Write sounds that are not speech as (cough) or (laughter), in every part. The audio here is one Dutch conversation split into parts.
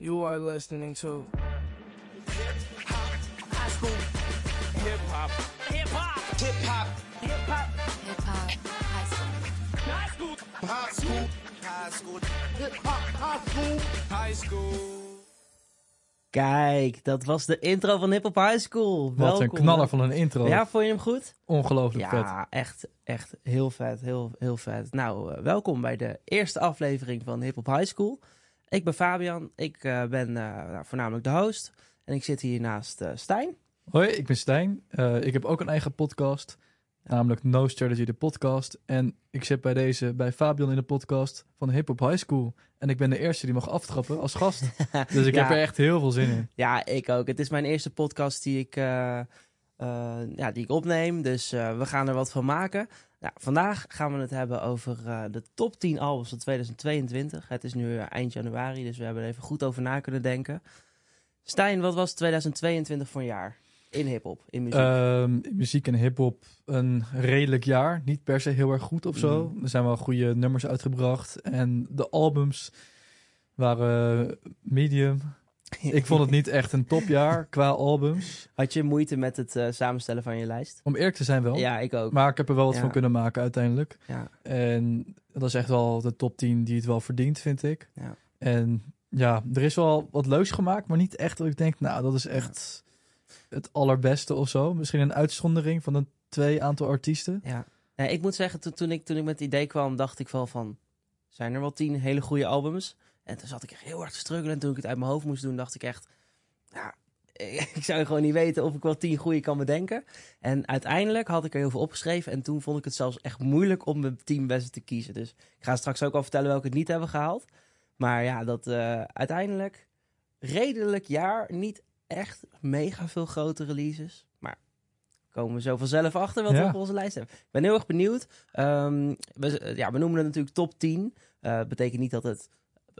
You are listening to High school. hip hop. Hip hop. Hip hop, Hip hop. Hip hop high school. High school. high school, high school, Hip hop high school. High school. Kijk, dat was de intro van Hip Hop High School. Wat een Welkom. knaller van een intro. Ja, vond je hem goed? Ongelooflijk vet. Ja, echt, echt heel vet, heel, heel vet. Nou, eh, welkom bij de eerste aflevering van Hip Hop High School. Ik ben Fabian, ik eh, ben eh, nou, voornamelijk de host. En ik zit hier naast eh, Stijn. Hoi, ik ben Stijn. Ik heb ook een eigen podcast, namelijk No Strategy, de podcast. En ik zit bij deze, bij Fabian in de podcast van Hip Hop High School. En ik ben de eerste die mag aftrappen als gast. (laughs) Dus ik Ja. heb er echt heel veel zin in. Ja, ik ook. Het is mijn eerste podcast die ik, ja, die ik opneem. Dus we gaan er wat van maken. Nou, vandaag gaan we het hebben over eh, de top 10 albums van 2022. Het is nu eh, eind januari, dus we hebben er even goed over na kunnen denken. Stijn, wat was 2022 voor een jaar? In hip-hop, in muziek. Ehm, in muziek en hip-hop een redelijk jaar. Niet per se heel erg goed of zo. Mhm. Er zijn wel goede nummers uitgebracht. En de albums waren medium. Ik vond het niet echt een topjaar qua albums. Had je moeite met het eh, samenstellen van je lijst? Om eerlijk te zijn wel. Ja, ik ook. Maar ik heb er wel wat Ja. van kunnen maken uiteindelijk. Ja. En dat is echt wel de top 10 die het wel verdient, vind ik. Ja. En ja, er is wel wat leuks gemaakt, maar niet echt dat ik denk, nou, dat is echt het allerbeste of zo. Misschien een uitzondering van een twee aantal artiesten. Ja. Nee, ik moet zeggen, toen, toen, ik, toen ik met het idee kwam, dacht ik wel van... Zijn er wel tien hele goede albums? En toen zat ik echt heel hard te struggelen. En toen ik het uit mijn hoofd moest doen, dacht ik echt... Ja, (laughs) ik zou gewoon niet weten of ik wel tien goede kan bedenken. En uiteindelijk had ik er heel veel opgeschreven. En toen vond ik het zelfs echt moeilijk om mijn tien beste te kiezen. Dus ik ga straks ook al vertellen welke het niet hebben gehaald. Maar ja, dat eh, uiteindelijk redelijk jaar. Niet echt mega veel grote releases. Maar komen we zo vanzelf achter wat we op onze lijst hebben. Ik ben heel erg benieuwd. Ehm, we, ja, we noemen het natuurlijk top 10. Eh betekent niet dat het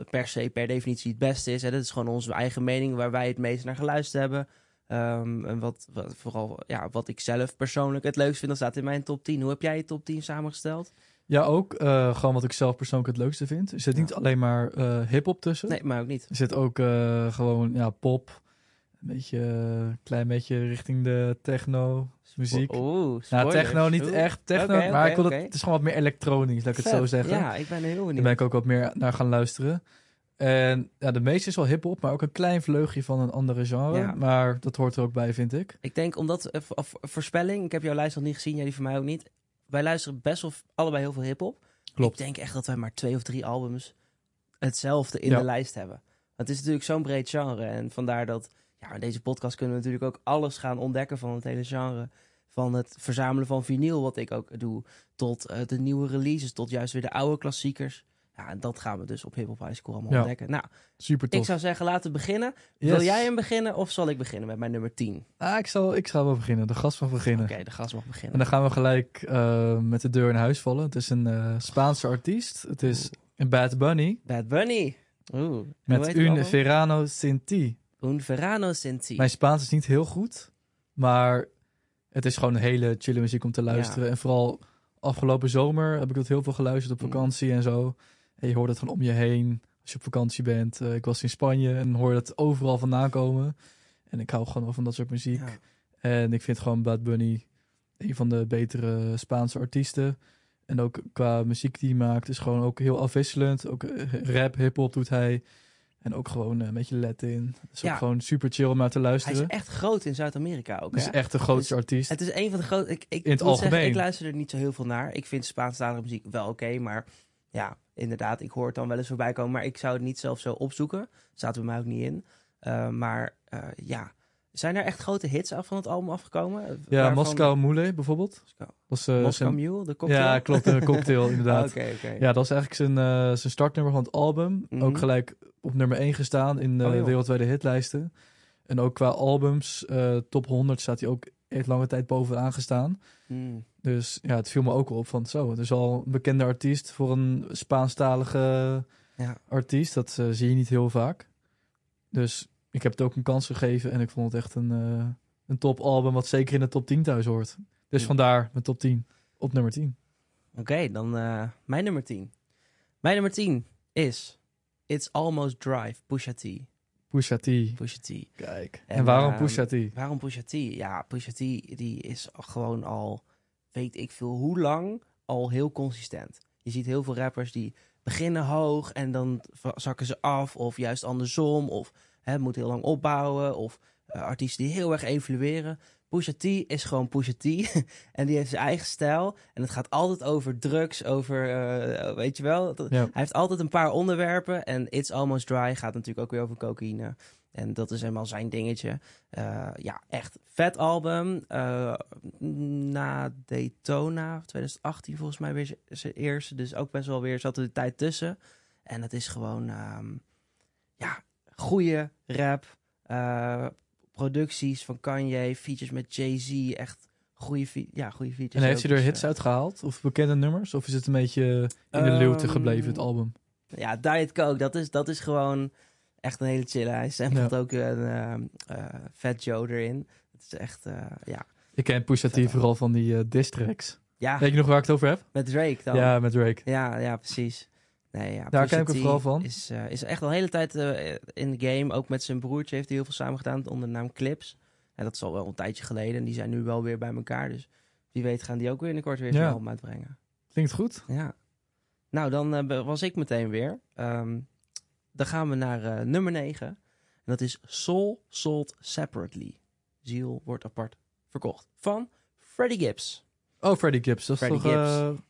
per se, per definitie het beste is. Hè. Dat is gewoon onze eigen mening waar wij het meest naar geluisterd hebben. Ehm, en wat, wat, vooral ja, wat ik zelf persoonlijk het leukst vind, dat staat in mijn top 10. Hoe heb jij je top 10 samengesteld? Ja, ook eh, gewoon wat ik zelf persoonlijk het leukste vind. Er zit Ja. niet alleen maar eh hip-hop tussen. Nee, maar ook niet. Er zit ook eh, gewoon ja, pop. Een beetje, een klein beetje richting de techno muziek. Oeh, Nou, techno niet echt techno, maar ik wil het, is gewoon wat meer elektronisch, laat ik het zo zeggen. Ja, ik ben heel Daar benieuwd. ben ik ook wat meer naar gaan luisteren. En ja, de meeste is wel hip-hop, maar ook een klein vleugje van een andere genre. Ja. Maar dat hoort er ook bij, vind ik. Ik denk omdat, eh, voorspelling, ik heb jouw lijst nog niet gezien, jij die van mij ook niet. Wij luisteren best wel allebei heel veel hip-hop. Klopt. Ik denk echt dat wij maar twee of drie albums hetzelfde in Ja. de lijst hebben. Het is natuurlijk zo'n breed genre. En vandaar dat, ja, in deze podcast kunnen we natuurlijk ook alles gaan ontdekken van het hele genre. Van het verzamelen van vinyl, wat ik ook doe, tot eh, de nieuwe releases, tot juist weer de oude klassiekers. Ja, en dat gaan we dus op Hip Hop High School allemaal Ja. ontdekken. Nou, Super tof. ik zou zeggen, laten we beginnen. Yes. Wil jij hem beginnen of zal ik beginnen met mijn nummer 10? Ah, ik, zal, ik ga wel beginnen. De gast mag beginnen. Oké, de gast mag beginnen. En dan gaan we gelijk eh, met de deur in huis vallen. Het is een eh, Spaanse artiest. Het is een Bad Bunny Bad Bunny. Oeh. Met Un? Verano Sinti. Un Verano. Mijn Spaans is niet heel goed, maar het is gewoon een hele chille muziek om te luisteren. En vooral afgelopen zomer heb ik dat heel veel geluisterd op Mm. vakantie en zo. En je hoort het gewoon om je heen als je op vakantie bent. Eh, ik was in Spanje en hoor het overal vandaan komen. En ik hou gewoon wel van dat soort muziek. Ja. En ik vind gewoon Bad Bunny een van de betere Spaanse artiesten. En ook qua muziek die hij maakt is gewoon ook heel afwisselend. Ook eh, rap, hip-hop doet hij. En ook gewoon eh, een beetje Latin. Het is Ja. ook gewoon super chill om naar te Hij luisteren. is echt groot in Zuid-Amerika ook. Het is echt de grootste artiest. Het is een van de grote. Ik, ik In het moet zeggen, algemeen. ik luister er niet zo heel veel naar. Ik vind Spaanstalige muziek wel oké, maar ja, inderdaad, ik hoor het dan wel eens voorbij komen. Maar ik zou het niet zelf zo opzoeken. Staat er bij mij ook niet in. Uh, maar uh, ja, zijn er echt grote hits af van het album afgekomen? Ja, Waarvan... Moskou Mule bijvoorbeeld. Moskou, was, uh, Moskou Mule, de cocktail? Ja, klopt, de cocktail (laughs) inderdaad. Oké, oké. Ja, dat is eigenlijk zijn, uh, zijn startnummer van het album. Mhm. Mm -hmm. Ook gelijk op nummer 1 gestaan in de Oh, wereldwijde hitlijsten. En ook qua albums, uh, top 100 staat hij ook echt lange tijd bovenaan gestaan. Mm. Dus ja, het viel me ook op van zo. Het is al een bekende artiest voor een Spaanstalige ja. artiest. Dat zie je niet heel vaak. Dus ik heb het ook een kans gegeven en ik vond het echt een, uh, een top album wat zeker in de top 10 thuis hoort. Dus Ja. vandaar mijn top 10 op nummer 10. Oké, okay, dan uh, mijn nummer 10. Mijn nummer 10 is It's Almost Drive, Pusha T. Pusha T. Pusha T. Kijk. En, En, waarom Pusha T? Waarom Pusha T? Ja, Pusha T die is gewoon al, weet ik veel hoe lang, al heel consistent. Je ziet heel veel rappers die beginnen hoog en dan zakken ze af. Of juist andersom. Of hè, moet heel lang opbouwen. Of eh, artiesten die heel erg evolueren. Pusha T is gewoon Pusha T. (laughs) en die heeft zijn eigen stijl. En het gaat altijd over drugs, over, eh, weet je wel. Ja. Hij heeft altijd een paar onderwerpen. En It's Almost Dry gaat natuurlijk ook weer over cocaïne. En dat is helemaal zijn dingetje. Eh, ja, echt vet album. Eh, na Daytona, 2018 volgens mij weer zijn eerste. Dus ook best wel weer zat er de tijd tussen. En het is gewoon, ehm, ja, goede rap. Eh, producties van Kanye, features met Jay-Z. Echt goede, ja, goede features. En heeft hij er Dus, hits eh, uitgehaald? Of bekende nummers? Of is het een beetje in de luwte Ehm, gebleven, het album? Ja, Diet Coke, dat is, dat is gewoon echt een hele chille. Hij sampled ook een eh, Fat Joe erin. Het is echt, ja. Ik ken Pusha T vooral van die eh diss tracks. Ja, Weet je nog waar ik het over heb? met Drake dan. Ja, met Drake. ja, ja, precies. Nee, ja, Daar ken ik hem T vooral van. Is, eh, is echt al een hele tijd eh, in de game. Ook met zijn broertje heeft hij heel veel samen gedaan onder de naam Clips. En dat is al wel een tijdje geleden. En die zijn nu wel weer bij elkaar. Dus wie weet gaan die ook binnenkort weer Ja. zijn album uitbrengen. Klinkt goed. Ja. Nou, dan eh, was ik meteen weer. Ehm, dan gaan we naar nummer 9. En dat is Soul Sold Separately. Ziel wordt apart verkocht. Van Freddie Gibbs. Oh, Freddie Gibbs. Dat is Freddie toch Gibbs. een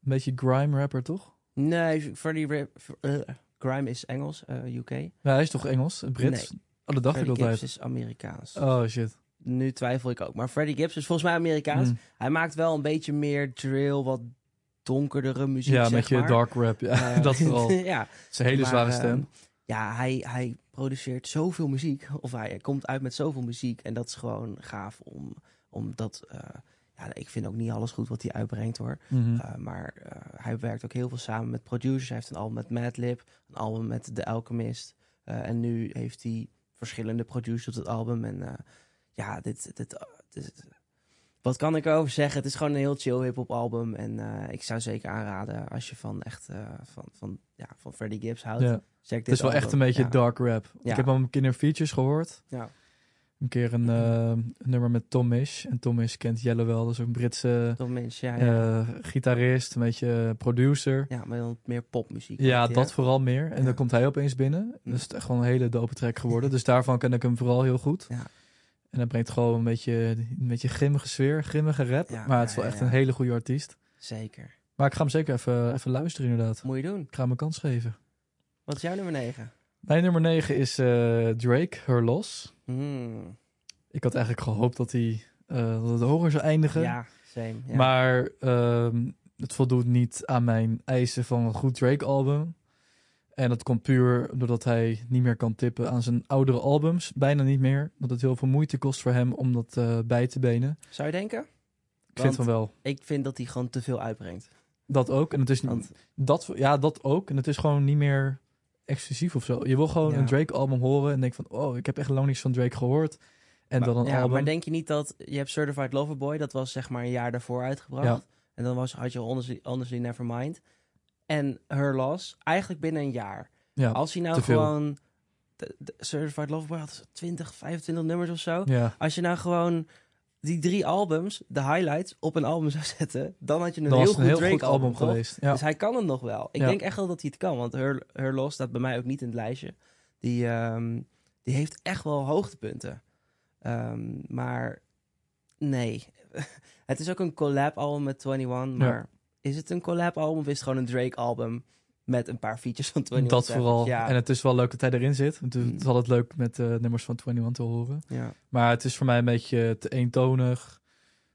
beetje grime rapper, toch? Nee, Freddie Rip- eh, Grime is Engels, eh, UK. Ja, hij is toch Engels? Brits? Oh, dat dacht ik altijd. Gibbs is Amerikaans. Oh, shit. Nu twijfel ik ook. Maar Freddie Gibbs is volgens mij Amerikaans. Mm. Hij maakt wel een beetje meer drill, wat donkerdere muziek, Ja, met je maar. dark rap. Ja, Eh, (laughs) dat vooral. (laughs) ja, Zijn hele Maar, zware ehm, stem. ja, hij, hij produceert zoveel muziek. Of hij komt uit met zoveel muziek. En dat is gewoon gaaf om, om dat... eh, ja, ik vind ook niet alles goed wat hij uitbrengt hoor. Mhm. Uh, maar uh, hij werkt ook heel veel samen met producers. Hij heeft een album met Madlib, een album met The Alchemist. Uh, en nu heeft hij verschillende producers op het album. En ja, dit, dit, dit, wat kan ik erover zeggen? Het is gewoon een heel chill hip-hop album. En ik zou zeker aanraden als je van echt van, van, ja, van Freddie Gibbs houdt. Ja. Check dit Het is wel album. echt een beetje ja. dark rap. Ja. Ik heb hem een keer in features gehoord. Ja. Een keer een, uh, een nummer met Tom Misch. En Tom Misch kent Yellow wel. Dat is ook een Britse Tom Misch, ja, ja. uh, gitarist, een beetje producer. ja, maar dan meer popmuziek. Ja, dat vooral meer. En Ja. dan komt hij opeens binnen. Hm. Dus het is echt gewoon een hele dope track geworden. dus daarvan ken ik hem vooral heel goed. Ja. En hij brengt gewoon een beetje, een beetje grimmige sfeer, grimmige rap. Ja, maar het is wel echt een hele goede artiest. Zeker. Maar ik ga hem zeker even, even luisteren inderdaad. Moet je doen. Ik ga hem een kans geven. Wat is jouw nummer 9? Mijn nummer 9 is eh, Drake, Her Loss. Hmm. Ik had eigenlijk gehoopt dat hij uh, dat het hoger zou eindigen. Ja, same. Ja. Maar um, het voldoet niet aan mijn eisen van een goed Drake-album. En dat komt puur doordat hij niet meer kan tippen aan zijn oudere albums. Bijna niet meer. Dat het heel veel moeite kost voor hem om dat uh, bij te benen. Zou je denken? Ik vind van wel. Ik vind dat hij gewoon te veel uitbrengt. Dat ook. En het is Want- dat, ja, dat ook. En het is gewoon niet meer exclusief of zo. Je wil gewoon Ja. een Drake-album horen en denk van... Oh, ik heb echt lang niks van Drake gehoord. En maar, dan een ja, album. maar denk je niet dat... Je hebt Certified Lover Boy, dat was zeg maar een jaar daarvoor uitgebracht. Ja. En dan was, had je Honestly, Honestly Nevermind. En Her Loss, eigenlijk binnen een jaar. ja, Als hij nou gewoon... de- de Certified Lover Boy had 20, 25 nummers of zo. ja. Als je nou gewoon die drie albums, de highlights, op een album zou zetten... dan had je een heel een goed heel goed Drake album geweest. Ja. Dus hij kan het nog wel. Ik Ja. denk echt wel dat hij het kan. Want Her, Her Loss staat bij mij ook niet in het lijstje. Die, ehm, die heeft echt wel hoogtepunten. Ehm, maar nee. (laughs) het is ook een collab album met 21. Maar is het een collab album of is het gewoon een Drake album... met een paar features van 21 dat Savage? vooral. Ja, En het is wel leuk dat hij erin zit. Het is Mm. altijd leuk met uh, nummers van 21 te horen. ja. Maar het is voor mij een beetje te eentonig.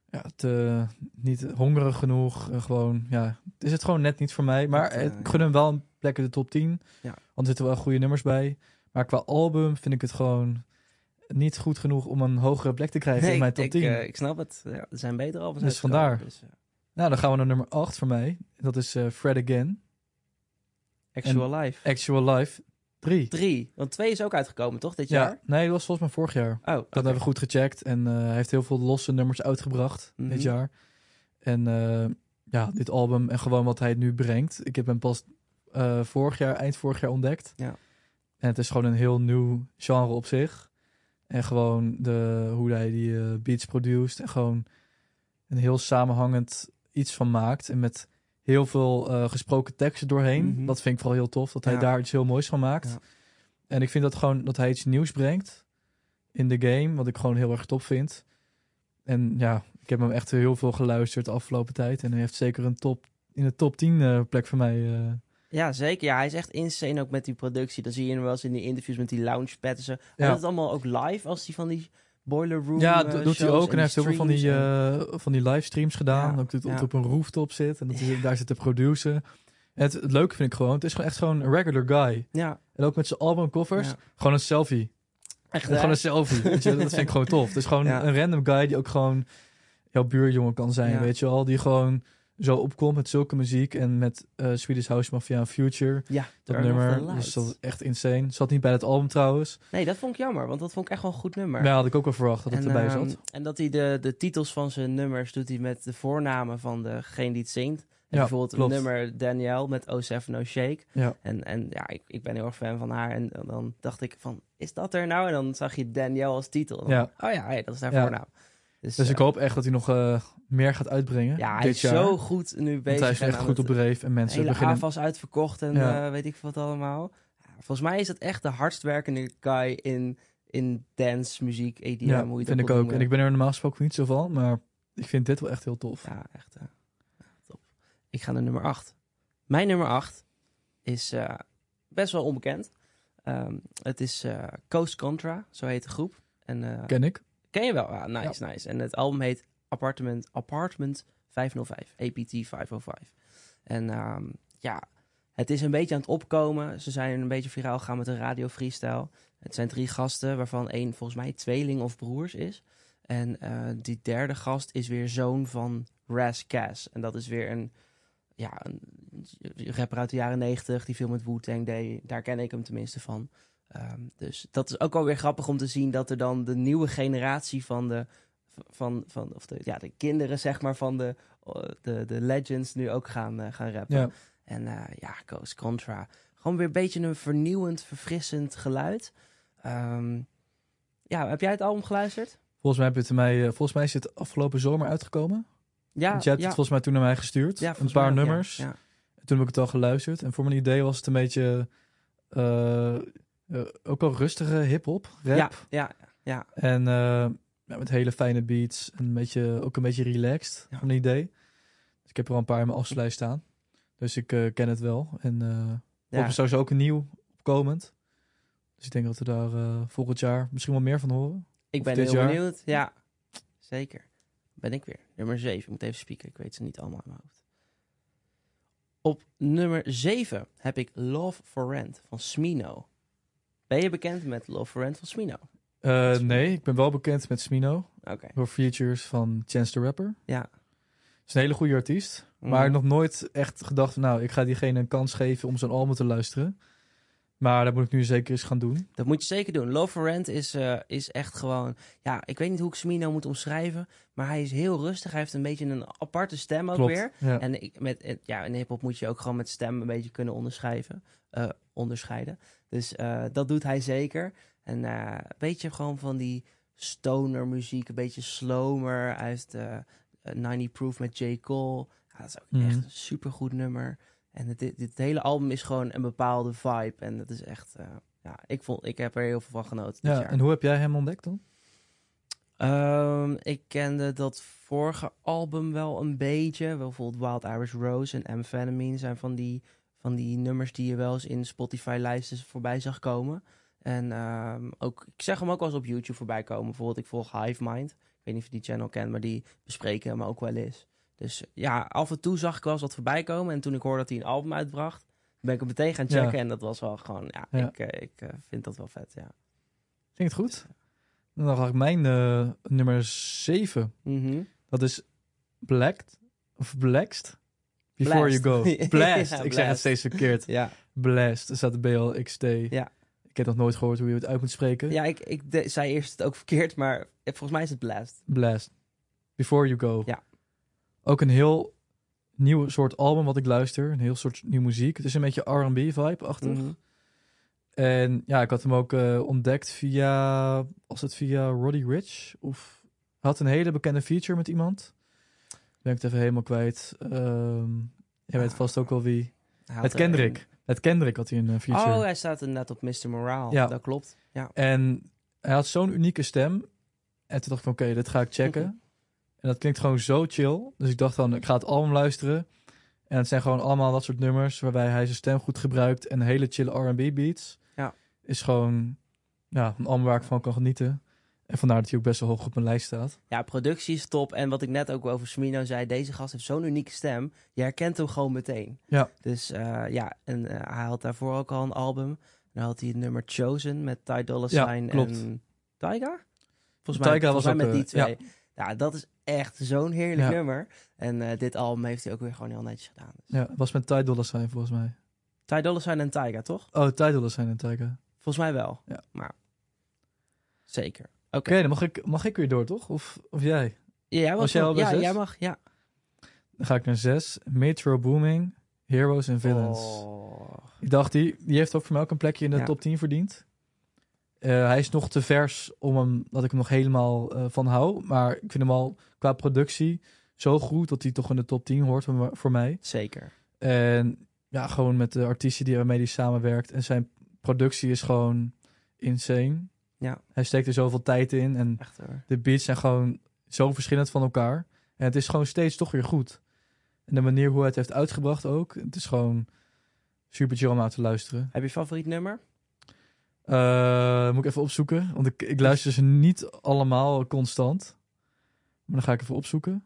Ja, te, niet hongerig genoeg. Gewoon, ja, het is het gewoon net niet voor mij. Maar uh, ik gun hem wel een plek in de top 10. Ja. Want er zitten wel goede nummers bij. Maar qua album vind ik het gewoon niet goed genoeg om een hogere plek te krijgen Nee, in mijn top ik, 10. eh, ik snap het. Ja, er zijn betere albums Dus vandaar. Dus, eh, Nou, dan gaan we naar nummer 8 voor mij. Dat is uh, Fred Again. Actual Life. Actual Life 3. Drie. Want twee is ook uitgekomen, toch, dit Ja, jaar? nee, dat was volgens mij vorig jaar. Oh, Dat hebben we goed gecheckt. En uh, hij heeft heel veel losse nummers uitgebracht Mhm. dit jaar. En uh, ja, dit album en gewoon wat hij nu brengt. Ik heb hem pas uh, vorig jaar, eind vorig jaar ontdekt. Ja. En het is gewoon een heel nieuw genre op zich. En gewoon de, hoe hij die eh, beats produceert. En gewoon een heel samenhangend iets van maakt. En met heel veel eh, gesproken teksten doorheen. Mhm. Dat vind ik vooral heel tof. Dat hij Ja. daar iets heel moois van maakt. Ja. En ik vind dat gewoon dat hij iets nieuws brengt in de game. Wat ik gewoon heel erg top vind. En ja, ik heb hem echt heel veel geluisterd de afgelopen tijd. En hij heeft zeker een top in de top 10 eh, plek voor mij. eh. Ja, zeker. Ja, hij is echt insane ook met die productie. Dan zie je hem wel eens in die interviews met die loungepad en zo. Hij Ja. doet het allemaal ook live als hij van die boiler room Ja, eh, do- doet hij ook. En hij heeft heel veel van die, eh, van die livestreams gedaan. Ja, Ook dat het op een rooftop zit. En dat daar zit te produceren. En het, het leuke vind ik gewoon, het is gewoon echt zo'n regular guy. Ja, En ook met zijn albumcovers, Ja. gewoon een selfie. echt Gewoon een selfie. weet je, dat vind ik gewoon tof. Het is gewoon Ja. een random guy die ook gewoon jouw buurjongen kan zijn, weet je wel. Die gewoon zo opkomt met zulke muziek en met eh Swedish House Mafia en Future. Ja, Dat nummer, dus dat is echt insane. Zat niet bij het album trouwens. Nee, dat vond ik jammer, want dat vond ik echt wel een goed nummer. Ja, had ik ook wel verwacht dat het erbij ehm, zat. En dat hij de, de titels van zijn nummers doet hij met de voornamen van degene die het zingt. En Ja, bijvoorbeeld klopt. het nummer Danielle met O Seven No Shake. Ja. En, en ja, ik, ik ben heel erg fan van haar. En dan dacht ik van, is dat er nou? En dan zag je Danielle als titel. Dan, Ja. Oh ja, hey, dat is haar Ja. voornaam. Dus, Dus ik eh, hoop echt dat hij nog eh, meer gaat uitbrengen ja, hij dit is jaar. zo goed nu bezig. Hij is echt goed op dreef en mensen hele beginnen... AFAS uitverkocht en Ja. eh, weet ik wat allemaal. Volgens mij is dat echt de hardst werkende guy in, in dance, muziek, EDM, ja, hoe je vind ik ook. noemen. En ik ben er normaal gesproken niet zo van, maar ik vind dit wel echt heel tof. Ja, echt ja, top. Ik ga naar nummer 8. Mijn nummer 8 is best wel onbekend. Ehm, het is Coast Contra, zo heet de groep. En, Ken ik. Ken je wel? Ah, nice, nice. En het album heet Apartment, Apartment 505, APT 505. En ehm, ja, het is een beetje aan het opkomen. Ze zijn een beetje viraal gegaan met een radio freestyle. Het zijn drie gasten, waarvan één volgens mij tweeling of broers is. En eh, die derde gast is weer zoon van Raz Cass. En dat is weer een, ja, een rapper uit de jaren negentig. Die veel met Wu-Tang deed. Daar ken ik hem tenminste van. Ehm, dus dat is ook wel weer grappig om te zien dat er dan de nieuwe generatie van de, van, van of de, ja, de kinderen zeg maar van de, de, de legends nu ook gaan, eh, gaan rappen. Ja. En eh, ja, Coast Contra. Gewoon weer een beetje een vernieuwend, verfrissend geluid. Ehm, ja, heb jij het album geluisterd? Volgens mij, heb je het mij, eh, volgens mij is het afgelopen zomer uitgekomen. Ja, Want jij hebt ja. het volgens mij toen naar mij gestuurd. Ja, een paar nummers. Ja. En toen heb ik het al geluisterd. En voor mijn idee was het een beetje... eh, eh, ook wel rustige hip-hop, rap. Ja, ja, ja. En eh, ja, met hele fijne beats. En een beetje, ook een beetje relaxed, Ja. van een idee. Dus ik heb er al een paar in mijn afsluit staan. Dus ik eh, ken het wel. En eh Ja. sowieso ook een nieuw opkomend. Dus ik denk dat we daar eh, volgend jaar misschien wel meer van horen. Ik ben heel jaar? benieuwd. Ja, zeker. Ben ik weer. Nummer 7. Ik moet even spieken. Ik weet ze niet allemaal in mijn hoofd. Op nummer 7 heb ik Love for Rent van Smino. Ben je bekend met Love Rent van Smino? Eh, nee, ik ben wel bekend met Smino. Oké. Door features van Chance the Rapper. Ja. is een hele goede artiest. Maar Mhm. nog nooit echt gedacht, nou, ik ga diegene een kans geven om zijn album te luisteren. Maar dat moet ik nu zeker eens gaan doen. Dat moet je zeker doen. Love Rent is, eh, is echt gewoon... Ja, ik weet niet hoe ik Smino moet omschrijven. Maar hij is heel rustig. Hij heeft een beetje een aparte stem ook Klopt. weer. Ja. En ik, met, en- ja, in hip-hop moet je ook gewoon met stem een beetje kunnen onderschrijven, eh, onderscheiden. Dus eh, dat doet hij zeker. En eh, een beetje gewoon van die stoner muziek, een beetje slower. Hij heeft eh, eh, 90 Proof met J. Cole. Ja, dat is ook Mhm. echt een supergoed nummer. En het, dit, dit hele album is gewoon een bepaalde vibe. En dat is echt, ja, ik, vond, ik heb er heel veel van genoten dit ja, jaar. en hoe heb jij hem ontdekt dan? Ehm, ik kende dat vorige album wel een beetje. Bijvoorbeeld Wild Irish Rose en Amphetamine zijn van die, van die nummers die je wel eens in Spotify-lijsten voorbij zag komen. En ehm, ook, ik zeg hem ook wel eens op YouTube voorbij komen. Bijvoorbeeld, ik volg Hive Mind. Ik weet niet of je die channel kent, maar die bespreken hem ook wel eens. Dus ja, af en toe zag ik wel eens wat voorbij komen. En toen ik hoorde dat hij een album uitbracht, ben ik hem meteen gaan checken. Ja. En dat was wel gewoon, ja, Ja. ik, eh, ik eh, vind dat wel vet, ja. Klinkt goed. Dan ga ik mijn eh, nummer 7. Mhm. Dat is Blacked. Of Blacked. Before Blast. you go. (laughs) Blast. Ja, ik zeg het steeds verkeerd. Ja. Blast. Er staat de BLXT. Ja. Ik heb nog nooit gehoord hoe je het uit moet spreken. Ja, ik, ik de- zei eerst het ook verkeerd, maar volgens mij is het Blast. Blast. Before You Go. Ja. Ook een heel nieuw soort album wat ik luister. Een heel soort nieuw muziek. Het is een beetje R&B vibe-achtig. Mhm. En ja, ik had hem ook eh, ontdekt via, was het via Roddy Rich? Of hij had een hele bekende feature met iemand. Ben ik het even helemaal kwijt. Ehm jij weet vast ook wel wie. Hij had Met er Kendrick. Kendrick had hij een eh, een- feature. Oh, hij staat inderdaad op Mr. Morale. Ja. Dat klopt. Ja. En hij had zo'n unieke stem. En toen dacht ik van, oké, dit ga ik checken. Mhm. En dat klinkt gewoon zo chill. Dus ik dacht dan, ik ga het album luisteren. En het zijn gewoon allemaal dat soort nummers... waarbij hij zijn stem goed gebruikt... en hele chille R&B beats. Ja. Is gewoon ja, een album waar ik van kan genieten. En vandaar dat hij ook best wel hoog op mijn lijst staat. ja, productie is top. En wat ik net ook over Smino zei, deze gast heeft zo'n unieke stem. Je herkent hem gewoon meteen. Ja. Dus eh, ja, en eh, hij had daarvoor ook al een album. Dan had hij het nummer Chosen met Ty Dolla Ja, Sign klopt. en Tyga? Volgens mij, Tyga was mij ook, met die eh, twee. Ja. dat is echt zo'n heerlijk Ja. nummer. En dit album heeft hij ook weer gewoon heel netjes gedaan. Dus. Ja, was met Ty Dolla Sign volgens mij. Ty Dolla Sign en Tyga, toch? Oh, Ty Dolla Sign en Tyga. Volgens mij wel. Ja. Maar zeker. Oké, dan mag ik, mag ik weer door, toch? Of, of jij? Ja, jij, Was jij al ja, jij mag. Ja. Dan ga ik naar zes. Metro Booming, Heroes and Villains. Oh. Ik dacht, die, die heeft ook voor mij ook een plekje in de Ja. top 10 verdiend. Eh, hij is nog te vers om hem, dat ik hem nog helemaal eh, van hou. Maar ik vind hem al qua productie zo goed dat hij toch in de top 10 hoort voor, mij. Zeker. En ja, gewoon met de artiesten die waarmee hij samenwerkt. En zijn productie is gewoon insane. Ja. Hij steekt er zoveel tijd in. En Echt de beats zijn gewoon zo verschillend van elkaar. En het is gewoon steeds toch weer goed. En de manier hoe hij het heeft uitgebracht ook. Het is gewoon super chill om naar te luisteren. Heb je favoriet nummer? Eh, moet ik even opzoeken. Want ik, ik luister ze niet allemaal constant. Maar dan ga ik even opzoeken.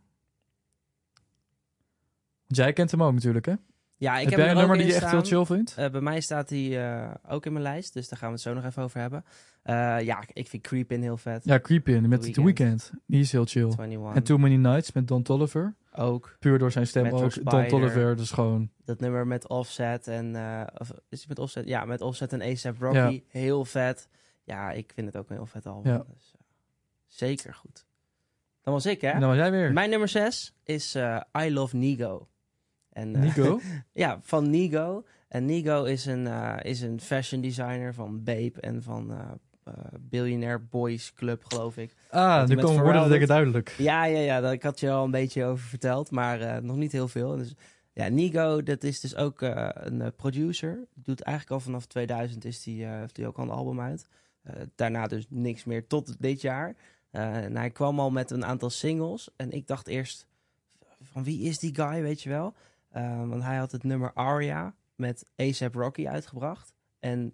Want jij kent hem ook natuurlijk, hè? Ja, ik heb, heb, jij een er nummer die je echt heel chill vindt? Eh, bij mij staat hij eh, ook in mijn lijst, dus daar gaan we het zo nog even over hebben. Eh, ja, ik vind Creepin heel vet. Ja, Creepin met The Weeknd. Die is heel chill. 21 En Too Many Nights met Don Tolliver. ook. Puur door zijn stem Metro ook. Spider. Don Tolliver, dus gewoon... Dat nummer met Offset en... of, is het met Offset? Ja, met Offset en A$AP Rocky. Heel vet. Ja, ik vind het ook een heel vet album. Ja. Dus, zeker goed. Dan was ik, hè? Dan was jij weer. Mijn nummer 6 is I Love Nigo. En, eh, Nico. (laughs) Ja, van Nigo. En Nigo is een, eh, is een fashion designer van Bape en van eh, Billionaire Boys Club, geloof ik. Ah, nu komen woorden ik duidelijk. Ja, ja, ja, daar ik had je al een beetje over verteld, maar nog niet heel veel. Dus, ja, Nigo, dat is dus ook een producer. Doet eigenlijk al vanaf 2000 is die, heeft hij ook al een album uit. Daarna dus niks meer tot dit jaar. En hij kwam al met een aantal singles. En ik dacht eerst, van wie is die guy, weet je wel? Eh, want hij had het nummer Aria met A$AP Rocky uitgebracht. En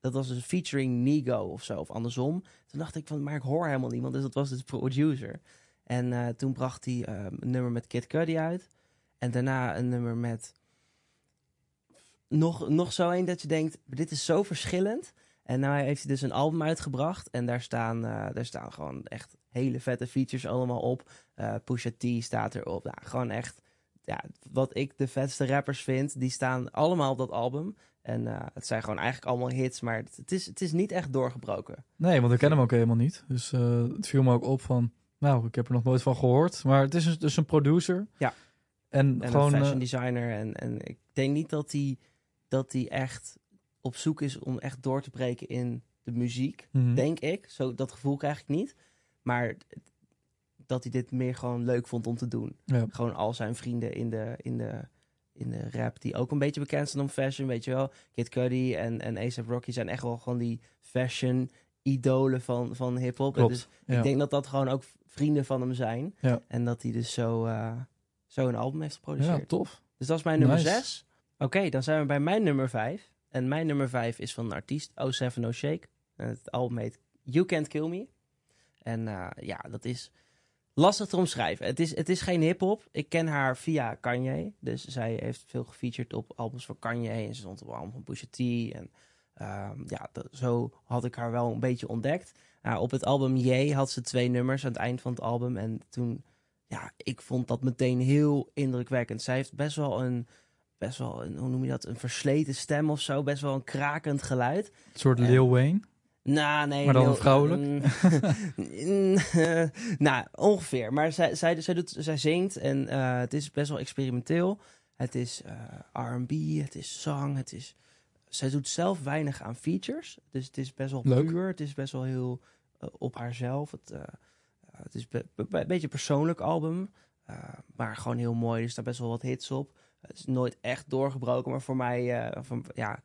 dat was dus featuring Nigo of zo, of andersom. Toen dacht ik van, maar ik hoor helemaal niemand. Dus dat was dus producer. En eh, toen bracht hij eh, een nummer met Kid Cudi uit. En daarna een nummer met... Nog, nog zo een dat je denkt, dit is zo verschillend. En nou heeft hij dus een album uitgebracht. En daar staan, eh, daar staan gewoon echt hele vette features allemaal op. Eh Pusha T staat erop. Nou, gewoon echt, ja, wat ik de vetste rappers vind, die staan allemaal op dat album. En eh, het zijn gewoon eigenlijk allemaal hits, maar het, het is, het is niet echt doorgebroken. Nee, want ik ken hem ook helemaal niet. Dus eh, het viel me ook op van... Nou, ik heb er nog nooit van gehoord. Maar het is dus- dus een producer. Ja. En, En gewoon... een fashion eh, designer. En, en ik denk niet dat hij dat hij echt op zoek is om echt door te breken in de muziek. mhm. Denk ik. Zo, dat gevoel krijg ik niet. Maar dat hij dit meer gewoon leuk vond om te doen. Ja. Gewoon al zijn vrienden in de, in de, in de rap, die ook een beetje bekend zijn om fashion, weet je wel. Kid Cudi en, en A$AP Rocky zijn echt wel gewoon die fashion idolen van, van hip-hop. Dus ja. ik denk dat dat gewoon ook vrienden van hem zijn. Ja. En dat hij dus zo, eh, zo een album heeft geproduceerd. ja, tof. Dus dat is mijn nummer Nice. 6. Oké, dan zijn we bij mijn nummer 5. En mijn nummer 5 is van een artiest, O7 No Shake. En het album heet You Can't Kill Me. En eh, ja, dat is lastig te omschrijven. Het is, het is geen hip-hop. Ik ken haar via Kanye. Dus zij heeft veel gefeatured op albums van Kanye. En ze stond op een album van Pusha T. En ehm, ja, dat- zo had ik haar wel een beetje ontdekt. Nou, op het album J had ze twee nummers aan het eind van het album. En toen, ja, ik vond dat meteen heel indrukwekkend. Zij heeft best wel een, best wel een, hoe noem je dat, een versleten stem of zo. Best wel een krakend geluid. Een soort En- Lil Wayne. Nou, nee. Maar dan heel- vrouwelijk? Mm, (laughs) nou, ongeveer. Maar zij, zij, zij, doet, zij zingt en eh, het is best wel experimenteel. Het is eh, R&B, het is zang, het is zij doet zelf weinig aan features. Dus het is best wel Leuk. puur. Het is best wel heel eh, op haarzelf. Het, het is be- be- een beetje een persoonlijk album. maar gewoon heel mooi. Er staan best wel wat hits op. Het is nooit echt doorgebroken. Maar voor mij, van, ja,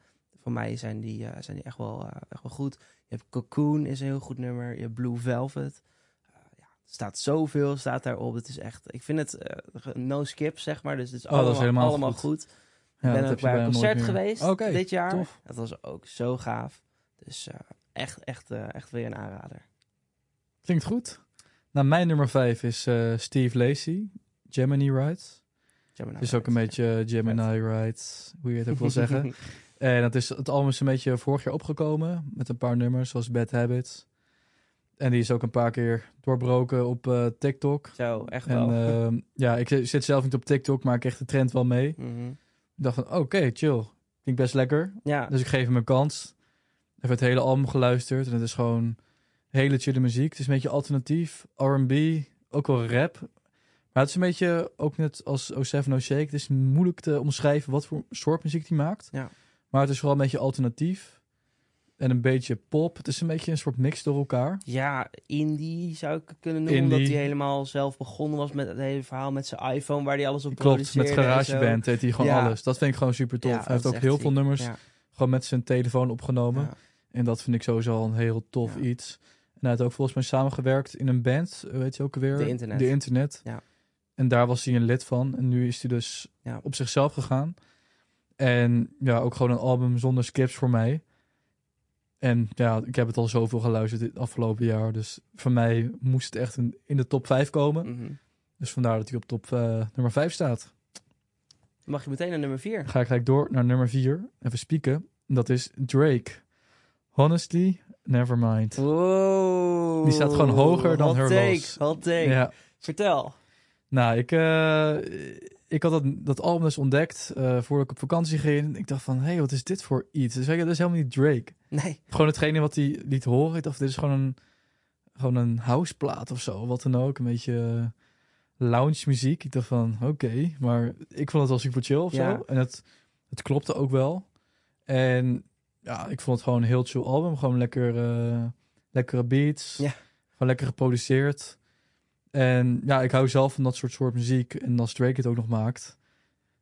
voor mij zijn, die, eh, zijn die echt wel, eh, echt wel goed. Je hebt Cocoon is een heel goed nummer. Je hebt Blue Velvet. Eh, ja, er staat zoveel staat daarop. Het is echt... Ik vind het no skip, zeg maar. Dus het is Oh, is allemaal, helemaal allemaal goed. goed. Ja, ik ben ook bij een concert geweest dit jaar. tof. Dat was ook zo gaaf. Dus echt, echt, echt weer een aanrader. Klinkt goed. Nou, mijn nummer 5 is Steve Lacey, Gemini Ride. Gemini Het is ook een beetje Gemini Ride, hoe je het ook wil zeggen. (laughs) En dat is, het album is een beetje vorig jaar opgekomen met een paar nummers, zoals Bad Habits. En die is ook een paar keer doorbroken op eh, TikTok. Zo, echt En wel. ehm, ja, ik zit zelf niet op TikTok, maar ik kreeg de trend wel mee. Mhm. Ik dacht van, oké, chill. Klinkt best lekker. Ja, Dus ik geef hem een kans. Even het hele album geluisterd. En het is gewoon hele chille muziek. Het is een beetje alternatief. R&B. Ook wel rap. Maar het is een beetje, ook net als O7 No Shake. Het is moeilijk te omschrijven wat voor soort muziek hij maakt. Ja. Maar het is vooral een beetje alternatief. En een beetje pop. Het is een beetje een soort mix door elkaar. ja, indie zou ik kunnen noemen. Omdat hij helemaal zelf begonnen was met het hele verhaal met zijn iPhone, waar hij alles op Klopt, met produceerde en zo. GarageBand deed hij gewoon Ja. alles. Dat vind ik gewoon super tof. Ja, hij heeft ook heel veel nummers Ja, gewoon met zijn telefoon opgenomen. En dat vind ik sowieso al een heel tof iets. En hij had ook volgens mij samengewerkt in een band, heet je ook alweer? De Internet. De Internet. Ja. En daar was hij een lid van. En nu is hij dus Ja. op zichzelf gegaan. En ja, ook gewoon een album zonder skips voor mij. En ja, ik heb het al zoveel geluisterd dit afgelopen jaar. Dus voor mij moest het echt in, in de top 5 komen. Mhm. Dus vandaar dat hij op top eh, nummer 5 staat. Mag je meteen naar nummer 4. Dan ga ik gelijk door naar nummer 4. Even spieken. Dat is Drake. Honestly, nevermind. Wow. Die staat gewoon hoger dan hot Her take. Hot take. Ja, Vertel. nou, ik, eh, ik had dat, dat album dus ontdekt eh, voordat ik op vakantie ging. Ik dacht van, hé, hey, wat is dit voor iets? Dus ik, dat is helemaal niet Drake. Nee. Gewoon hetgene wat hij liet horen. Ik dacht, dit is gewoon een, gewoon een houseplaat of zo. Wat dan ook. Een beetje eh, lounge muziek. Ik dacht van, oké. Maar ik vond het wel super chill of Ja. zo. En het, het klopte ook wel. En ja, ik vond het gewoon een heel chill album. Gewoon lekker, eh, lekkere beats. Ja. Gewoon lekker geproduceerd. En ja, ik hou zelf van dat soort soort muziek. En als Drake het ook nog maakt.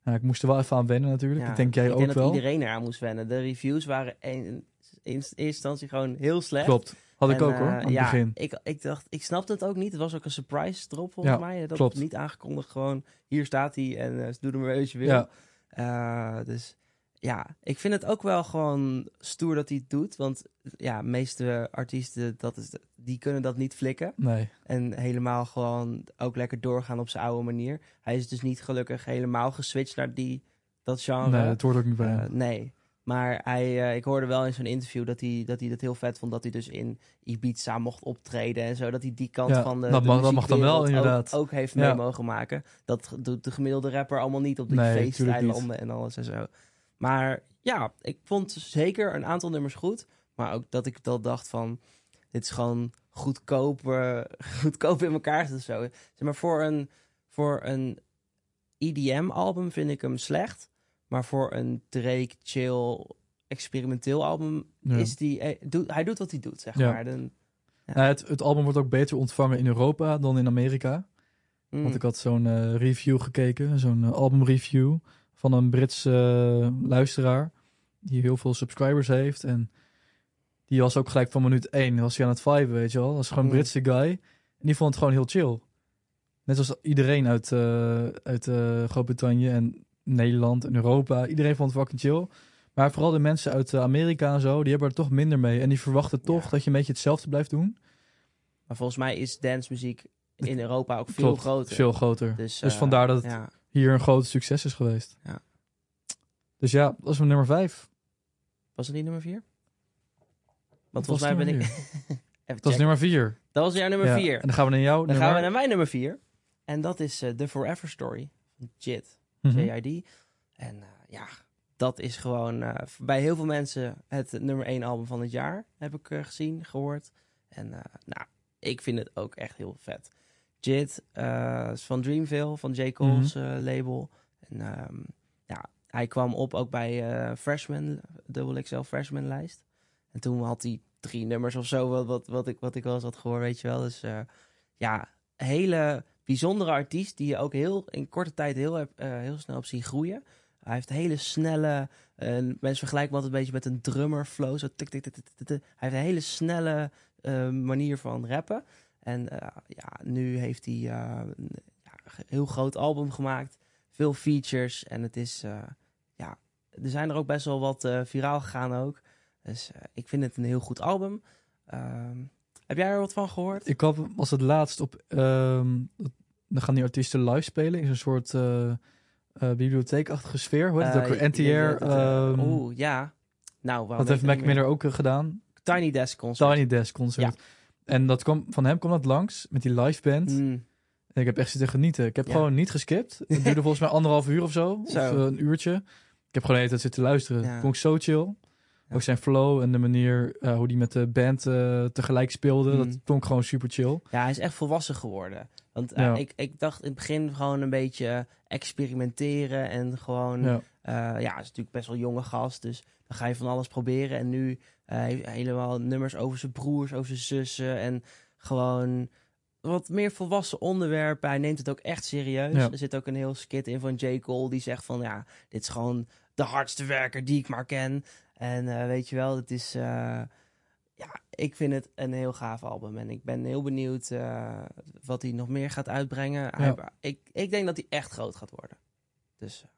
Nou, ik moest er wel even aan wennen natuurlijk. Ja, ik denk jij ik ook denk wel. dat iedereen eraan moest wennen. De reviews waren in, in eerste instantie gewoon heel slecht. Klopt. Had ik En, ook hoor, eh, aan het ja, begin. Ik, ik dacht, ik snapte het ook niet. Het was ook een surprise drop volgens Ja, mij. Dat klopt. niet aangekondigd. Gewoon, hier staat hij en eh doe er maar wat je wil. Ja, Eh, dus ja, ik vind het ook wel gewoon stoer dat hij het doet. Want ja, de meeste artiesten, dat is, die kunnen dat niet flikken. nee. En helemaal gewoon ook lekker doorgaan op zijn oude manier. Hij is dus niet gelukkig helemaal geswitcht naar die, dat genre. Nee, dat hoort ook niet bij hem. nee. Maar hij, eh, ik hoorde wel in zo'n interview dat hij, dat hij dat heel vet vond. Dat hij dus in Ibiza mocht optreden en zo. Dat hij die kant Ja, van de, dat de mag- dat mag dan wel, inderdaad. Ook, ook heeft Ja. mee mogen maken. Dat doet de gemiddelde rapper allemaal niet op die Nee, en alles en zo. Maar ja, ik vond zeker een aantal nummers goed. Maar ook dat ik dat dacht van... Dit is gewoon goedkoop, (laughs) goedkoop in elkaar of zo. Zeg maar voor een, voor een EDM-album vind ik hem slecht. Maar voor een Drake chill experimenteel album Ja. is die, eh, doet, hij doet wat hij doet, zeg Ja. maar. Dan, Nou, het, het album wordt ook beter ontvangen in Europa dan in Amerika. mm, Want ik had zo'n eh, review gekeken, zo'n eh, albumreview van een Britse eh, luisteraar. Die heel veel subscribers heeft. En die was ook gelijk van minuut 1 was hij aan het viben, weet je wel. Dat is gewoon een Mm. Britse guy. En die vond het gewoon heel chill. Net als iedereen uit, eh, uit eh, Groot-Brittannië en Nederland en Europa. Iedereen vond het fucking chill. Maar vooral de mensen uit Amerika en zo, die hebben er toch minder mee. En die verwachten toch Ja. dat je een beetje hetzelfde blijft doen. maar volgens mij is dancemuziek in Europa ook veel Klopt, groter. Veel groter. Dus, Dus vandaar dat het ja. Hier een groot succes is geweest. Ja. Dus ja, dat is mijn nummer 5. Was het niet nummer vier? Want was volgens mij ben ik... (laughs) Dat checken. nummer 4. Dat was jouw nummer vier. En dan gaan we naar jou. Dan nummer... gaan we naar mijn nummer vier. En dat is eh, The Forever Story van JIT. Mhm. JID. En eh, ja, dat is gewoon eh, bij heel veel mensen het nummer één album van het jaar. Heb ik gezien, gehoord. En nou, ik vind het ook echt heel vet. JIT eh, van Dreamville, van J. Cole's Mhm. eh, label. En ehm, ja, hij kwam op ook bij eh Freshman, Double XL Freshman lijst. En toen had hij drie nummers of zo, wat, wat, wat, ik, wat ik wel eens had gehoord, weet je wel. Dus eh, ja, hele bijzondere artiest die je ook heel in korte tijd heel, heel snel hebt zien groeien. Hij heeft hele snelle, mensen vergelijken altijd een beetje met een drummer flow. Zo tik, tik, tik, tik, tik, tik. Hij heeft een hele snelle manier van rappen. En eh, ja, nu heeft hij eh, een heel groot album gemaakt. Veel features. En het is, eh, ja, er zijn er ook best wel wat viraal gegaan ook. Dus ik vind het een heel goed album. Ehm, heb jij er wat van gehoord? Ik had was het laatst op. ehm, dan gaan die artiesten live spelen in zo'n soort bibliotheekachtige sfeer. Hoe heet het ook? NTR. eh, ehm, Oeh, ja. Nou, dat heeft Mac Miller ook gedaan. Tiny Desk Concert. Tiny Desk concert. En dat kwam, van hem kwam dat langs met die live band. Mm, En ik heb echt zitten genieten. Ik heb Ja. gewoon niet geskipt. (laughs) Het duurde volgens mij anderhalf uur of zo. Zo. Of eh, een uurtje. Ik heb gewoon de hele tijd zitten luisteren. Ja. Vond ik zo chill. Ook zijn flow en de manier eh, hoe die met de band eh, tegelijk speelde. Mm. Dat vond ik gewoon super chill. Ja, hij is echt volwassen geworden. Want Ja. ik, ik dacht in het begin gewoon een beetje experimenteren en gewoon... Ja. Ja, is natuurlijk best wel een jonge gast, dus dan ga je van alles proberen. En nu heeft hij helemaal nummers over zijn broers, over zijn zussen en gewoon wat meer volwassen onderwerpen. Hij neemt het ook echt serieus. Ja. Er zit ook een heel skit in van J. Cole die zegt van ja, dit is gewoon de hardste werker die ik maar ken. En eh, weet je wel, het is... eh, ja, ik vind het een heel gaaf album. En ik ben heel benieuwd eh, wat hij nog meer gaat uitbrengen. Hij- ik, ik denk dat hij echt groot gaat worden. Dus eh,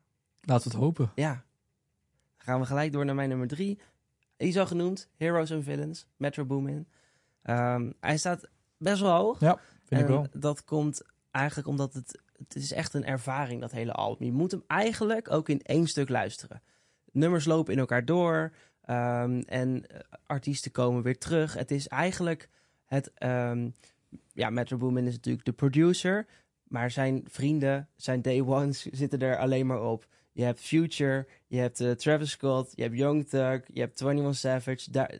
Laten we het hopen. ja. Dan gaan we gelijk door naar mijn nummer drie. Die is al genoemd. Heroes and Villains. Metro Boomin. Ehm hij staat best wel hoog. Vind en ik wel. dat komt eigenlijk omdat het... Het is echt een ervaring, dat hele album. Je moet hem eigenlijk ook in één stuk luisteren. Nummers lopen in elkaar door. ehm, en eh, artiesten komen weer terug. Het is eigenlijk het... ehm, ja, Metro Boomin is natuurlijk de producer. Maar zijn vrienden, zijn day ones, (laughs) zitten er alleen maar op. Je hebt Future, je hebt eh, Travis Scott, je hebt Young Thug, je hebt 21 Savage. Daar,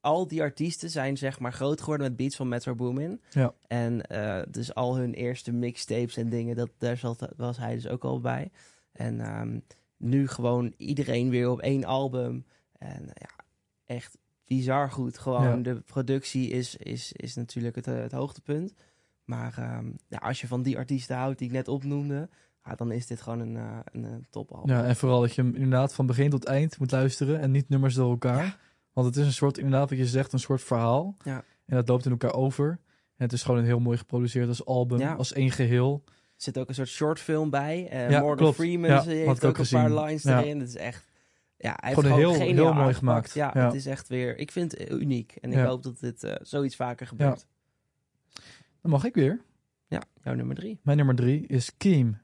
al die artiesten zijn zeg maar groot geworden met beats van Metro Boomin. Ja. En eh, dus al hun eerste mixtapes en dingen, dat, daar zat, was hij dus ook al bij. En ehm, nu gewoon iedereen weer op één album. En eh, ja, echt bizar goed. Gewoon Ja. de productie is, is, is natuurlijk het, het hoogtepunt. Maar ehm, ja, als je van die artiesten houdt die ik net opnoemde, ja, dan is dit gewoon een, eh, een, een topalbum. Ja, en vooral dat je hem inderdaad van begin tot eind moet luisteren en niet nummers door elkaar. Ja. Want het is een soort, inderdaad wat je zegt, een soort verhaal. Ja. En dat loopt in elkaar over. En het is gewoon een heel mooi geproduceerd als album, Ja. als één geheel. Er zit ook een soort shortfilm bij. Eh Ja, Morgan klopt. Freeman Ja, eh, heeft ook, ook een paar lines erin. Het is echt... Ja, hij Gewoon heeft heel- gewoon heel mooi gemaakt. Ja, het is echt weer... Ik vind het uniek. En ik hoop dat dit eh, zoiets vaker gebeurt. Dan mag ik weer. Ja, jouw nummer drie. Mijn nummer drie is Keem.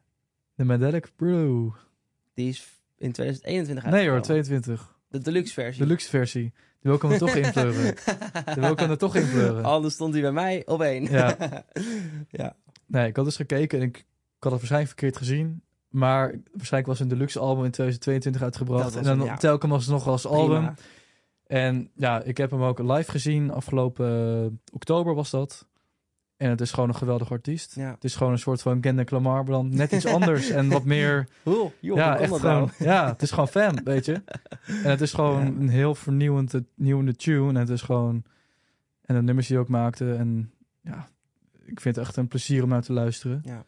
De Mandelic Brew. Die is in 2021 Nee hoor, uitgekomen. 22. De deluxe versie. De luxe versie. Die wil ik hem er toch inpleuren. Die wil ik hem er toch inpleuren. (laughs) Anders stond hij bij mij op één. Ja. (laughs) ja. Nee, ik had dus gekeken en ik, ik had het waarschijnlijk verkeerd gezien. Maar waarschijnlijk was een deluxe album in 2022 Dat uitgebracht. En dan ja. telkens was het nog als album. En ja, ik heb hem ook live gezien. Afgelopen eh, oktober was dat. En het is gewoon een geweldig artiest. Ja. Het is gewoon een soort van Kendrick Lamar, maar dan net iets anders. en wat meer... (laughs) Oeh, joh, ja, echt gewoon... nou? Ja, het is gewoon fan, weet je. En het is gewoon Ja. een heel vernieuwend, nieuwende tune. En het is gewoon... En de nummers die hij ook maakte. En ja, ik vind het echt een plezier om naar te luisteren. Ja.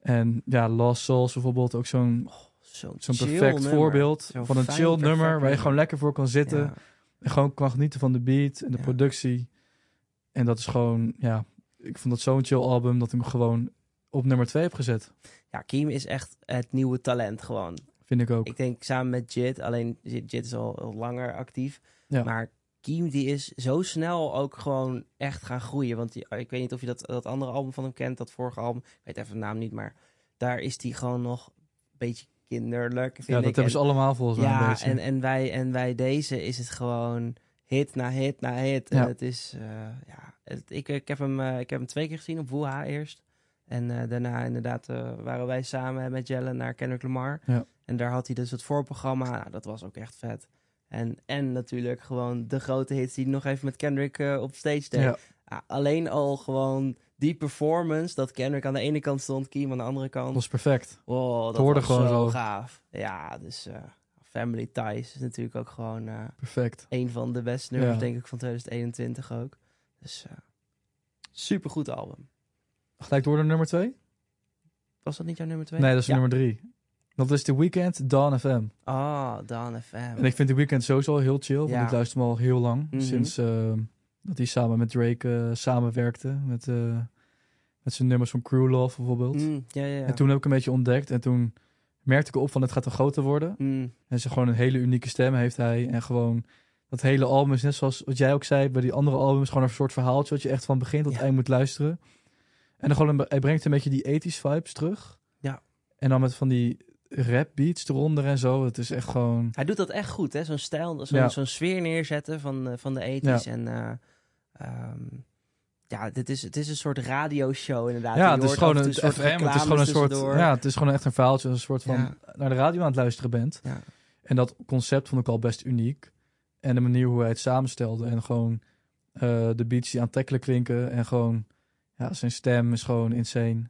En ja, Lost Souls bijvoorbeeld, ook zo'n Zo'n zo'n perfect nummer. voorbeeld van een chill nummer waar je gewoon lekker voor kan zitten. En gewoon kan genieten van de beat en de productie. En dat is gewoon, ja, ik vond dat zo'n chill album dat ik hem gewoon op nummer 2 heb gezet. ja, Kiem is echt het nieuwe talent gewoon. Vind ik ook. Ik denk samen met Jit, alleen Jit is al, al langer actief. Ja. Maar Kiem die is zo snel ook gewoon echt gaan groeien. Want die, ik weet niet of je dat, dat andere album van hem kent, dat vorige album. Ik weet even de naam niet, maar daar is hij gewoon nog een beetje kinderlijk. Vind ja, dat ik. hebben En- ze allemaal volgens mij Ja, en, en, wij, en bij deze is het gewoon hit na hit na hit. Ja. En het is, eh, ja, het, ik, ik, heb hem, eh, ik heb hem twee keer gezien op Woeha eerst. En eh, daarna inderdaad waren wij samen met Jelle naar Kendrick Lamar. Ja. En daar had hij dus het voorprogramma. Nou, dat was ook echt vet. En, en natuurlijk gewoon de grote hits die hij nog even met Kendrick op stage deed. ja, Ja, alleen al gewoon die performance, dat Kendrick aan de ene kant stond, Kiem aan de andere kant. Dat was perfect. Wow, dat hoorde was gewoon zo, zo. gaaf. Ja, dus Family Ties is natuurlijk ook gewoon eh, Perfect. een van de beste nummers, Ja. denk ik, van 2021 ook. Dus uh, super goed album. Gelijk door naar nummer twee? Was dat niet jouw nummer twee? Nee, dat is ja. nummer drie. Dat is The Weeknd, Dawn FM. Ah, Dan FM. En ik vind The Weeknd sowieso al heel chill. Want Ja. ik luister hem al heel lang. Mhm. Sinds eh, dat hij samen met Drake eh, samenwerkte. Met, met zijn nummers van Crew Love bijvoorbeeld. Mm, ja, ja, ja. En toen heb ik een beetje ontdekt. En toen merkte ik op van het gaat een groter worden. Mm, En ze gewoon een hele unieke stem heeft hij. En gewoon dat hele album is net zoals wat jij ook zei bij die andere albums. Gewoon een soort verhaaltje wat je echt van begin tot Ja. eind moet luisteren. En dan gewoon een, hij brengt een beetje die 80s vibes terug. Ja. En dan met van die rap beats eronder en zo. Het is echt gewoon... Hij doet dat echt goed, hè? Zo'n stijl, zo'n Ja. zo'n sfeer neerzetten van, eh, van de ethisch. En ehm, ja, dit is, het is een soort radioshow inderdaad. Ja, het is gewoon een toe FM. Het is gewoon een soort... Ja, het is gewoon echt een verhaaltje. Een soort van Ja. naar de radio aan het luisteren bent. Ja. En dat concept vond ik al best uniek. En de manier hoe hij het samenstelde. En gewoon eh, de beats die aantrekkelijk klinken. En gewoon... Ja, zijn stem is gewoon insane.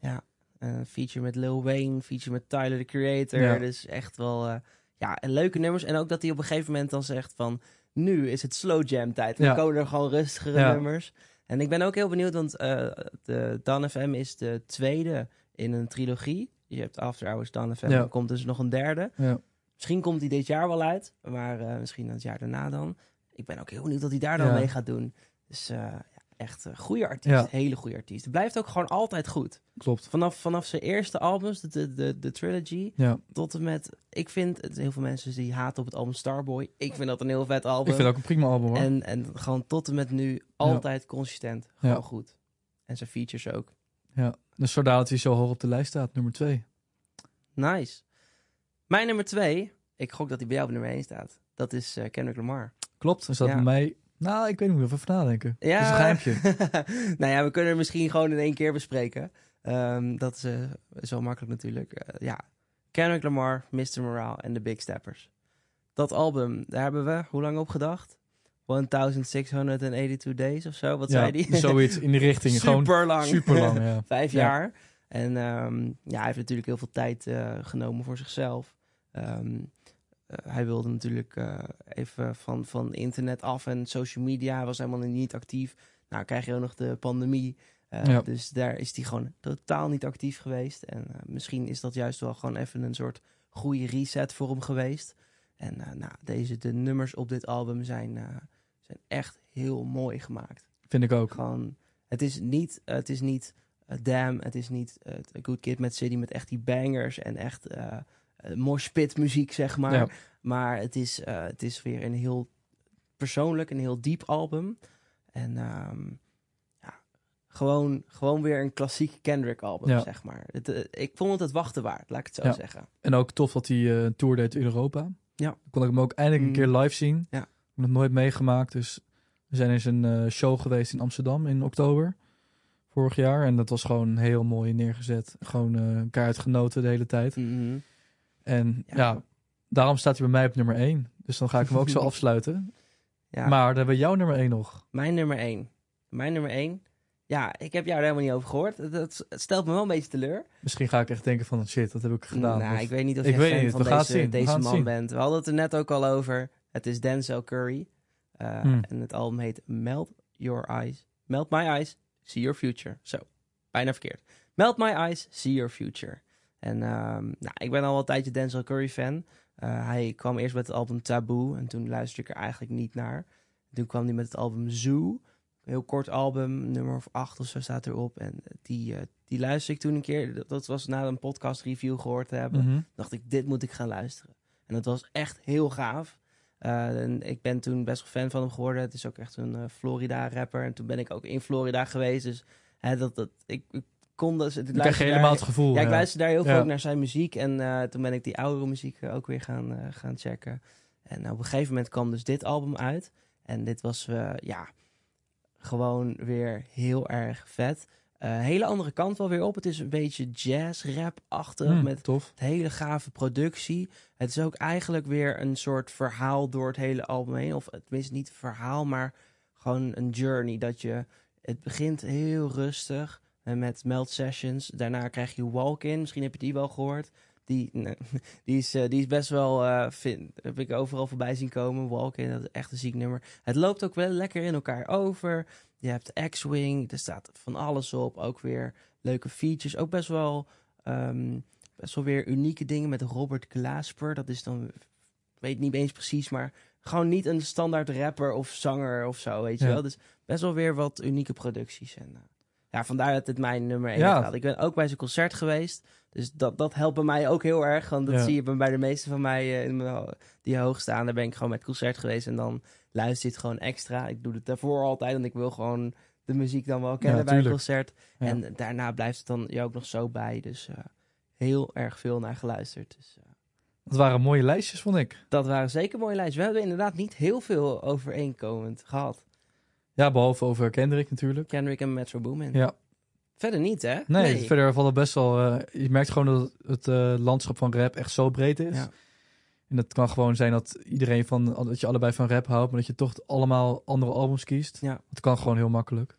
Een feature met Lil Wayne, feature met Tyler, the Creator. Ja. Dus echt wel, eh, ja, en leuke nummers. En ook dat hij op een gegeven moment dan zegt van... Nu is het slow jam tijd. Dan Ja. komen er gewoon rustigere Ja. nummers. En ik ben ook heel benieuwd, want eh, de Dan FM is de tweede in een trilogie. Je hebt After Hours, Dan FM. Ja. Er komt dus nog een derde. Ja. Misschien komt hij dit jaar wel uit, maar eh, misschien het jaar daarna dan. Ik ben ook heel benieuwd wat hij daar dan Ja. mee gaat doen. Dus ja, echt een goede artiest, Ja. hele goede artiest. Het blijft ook gewoon altijd goed. Klopt. Vanaf, vanaf zijn eerste albums, de, de, de, de trilogy, Ja. tot en met... Ik vind, het, heel veel mensen die haten op het album Starboy. Ik vind dat een heel vet album. Ik vind ook een prima album hoor. en, en gewoon tot en met nu altijd consistent. Gewoon Ja. goed. En zijn features ook. Ja. Dus vandaar dat hij zo hoog op de lijst staat, nummer twee. Nice. Mijn nummer twee, ik gok dat hij bij jou op nummer één staat. Dat is eh, Kendrick Lamar. Klopt. Is dat bij mij... Nou, ik weet niet, even nadenken. Ja. Is een geheimtje. (laughs) nou ja, we kunnen het misschien gewoon in één keer bespreken. Ehm, dat is, eh, is wel makkelijk natuurlijk. Eh, ja, Kendrick Lamar, Mr. Morale en The Big Steppers. Dat album, daar hebben we hoe lang op gedacht? 1682 days of zo, wat ja, zei die? (laughs) zoiets in die richting. gewoon Super lang. super lang, ja. (laughs) Vijf Ja. jaar. En ehm, ja, hij heeft natuurlijk heel veel tijd eh, genomen voor zichzelf. Ehm, eh, hij wilde natuurlijk eh, even van, van internet af en social media. Hij was helemaal niet actief. Nou, krijg je ook nog de pandemie. Eh, Ja. Dus daar is hij gewoon totaal niet actief geweest. En misschien is dat juist wel gewoon even een soort goede reset voor hem geweest. En nou, deze, de nummers op dit album zijn, zijn echt heel mooi gemaakt. Vind ik ook. Gewoon, het is niet, het is niet Damn, het is niet A Good Kid met City met echt die bangers en echt eh moshpit muziek, zeg maar. Ja. Maar het is, eh, het is weer een heel persoonlijk, een heel diep album. En ehm, ja, gewoon, gewoon weer een klassiek Kendrick album, Ja. zeg maar. Het, eh, ik vond het het wachten waard, laat ik het zo Ja. zeggen. En ook tof dat hij een tour deed in Europa. Ja. Kon ik hem ook eindelijk een Mm. keer live zien. Ja. Ik heb nog nooit meegemaakt. Dus we zijn eens een show geweest in Amsterdam in oktober. Vorig jaar. En dat was gewoon heel mooi neergezet. Gewoon eh elkaar uitgenoten de hele tijd. Mhm. En Ja. ja. daarom staat hij bij mij op nummer 1. Dus dan ga ik hem ook zo (laughs) afsluiten. Ja. Maar dan hebben we jouw nummer 1 nog. Mijn nummer 1. Mijn nummer 1. Ja, ik heb jou er helemaal niet over gehoord. Dat, dat stelt me wel een beetje teleur. Misschien ga ik echt denken van shit, wat heb ik gedaan? Nou, Of- ik weet niet of weet fan niet, van we deze, deze man zien. bent. We hadden het er net ook al over. Het is Denzel Curry. Uh, Hmm. En het album heet Melt Your Eyes. Melt My Eyes, See Your Future. Zo, bijna verkeerd. Melt My Eyes, See Your Future. En ehm, nou, ik ben al een tijdje Denzel Curry fan. Uh, hij kwam eerst met het album Taboe. En toen luisterde ik er eigenlijk niet naar. Toen kwam hij met het album Zoo. Een heel kort album, nummer of acht of zo staat erop. En die, uh, die luisterde ik toen een keer. Dat, dat was na een podcast review gehoord te hebben. Mhm. Dacht ik, dit moet ik gaan luisteren. En dat was echt heel gaaf. Uh, en ik ben toen best wel fan van hem geworden. Het is ook echt een uh, Florida-rapper. En toen ben ik ook in Florida geweest. Dus hè, dat, dat, ik, ik kon. Ik krijg je helemaal het gevoel. Ja, ik luister daar heel veel naar zijn muziek. En uh, toen ben ik die oudere muziek ook weer gaan, uh, gaan checken. En op een gegeven moment kwam dus dit album uit. En dit was, uh, ja, gewoon weer heel erg vet. Uh, hele andere kant wel weer op. Het is een beetje jazz-rap-achtig. Mm, met tof. hele gave productie. Het is ook eigenlijk weer een soort verhaal door het hele album heen. Of tenminste niet verhaal, maar gewoon een journey. Dat je Het begint heel rustig eh, met Melt Sessions. Daarna krijg je Walk In. Misschien heb je die wel gehoord. Die, (laughs) nee, die, is, eh, die is best wel, eh, vind, heb ik overal voorbij zien komen. Walk In, dat is echt een ziek nummer. Het loopt ook wel lekker in elkaar over. Je hebt X-Wing, er staat van alles op. Ook weer leuke features. Ook best wel, ehm, best wel weer unieke dingen met Robert Glasper. Dat is dan, weet niet eens precies, maar gewoon niet een standaard rapper of zanger of zo, weet je Ja. wel. Dus best wel weer wat unieke producties. En eh, ja, vandaar dat het mijn nummer 1 Ja. gaat. Ik ben ook bij zijn concert geweest. Dus dat, dat helpt bij mij ook heel erg. Want dat Ja. zie je bij de meeste van mij eh, in mijn, die hoog staan. Daar ben ik gewoon met concert geweest. En dan luister je het gewoon extra. Ik doe het daarvoor altijd. Want ik wil gewoon de muziek dan wel kennen Ja, bij een concert. En daarna blijft het dan je ook nog zo bij. Dus eh, heel erg veel naar geluisterd. Dus eh, Dat waren mooie lijstjes, vond ik. dat waren zeker mooie lijsten. We hebben inderdaad niet heel veel overeenkomend gehad. Ja, behalve over Kendrick natuurlijk. Kendrick en Metro Boomin. Ja. Verder niet, hè? Nee, verder valt het best wel... eh, je merkt gewoon dat het eh, landschap van rap echt zo breed is. Ja. En het kan gewoon zijn dat iedereen van... dat je allebei van rap houdt, maar dat je toch allemaal andere albums kiest. Ja. Het kan gewoon heel makkelijk.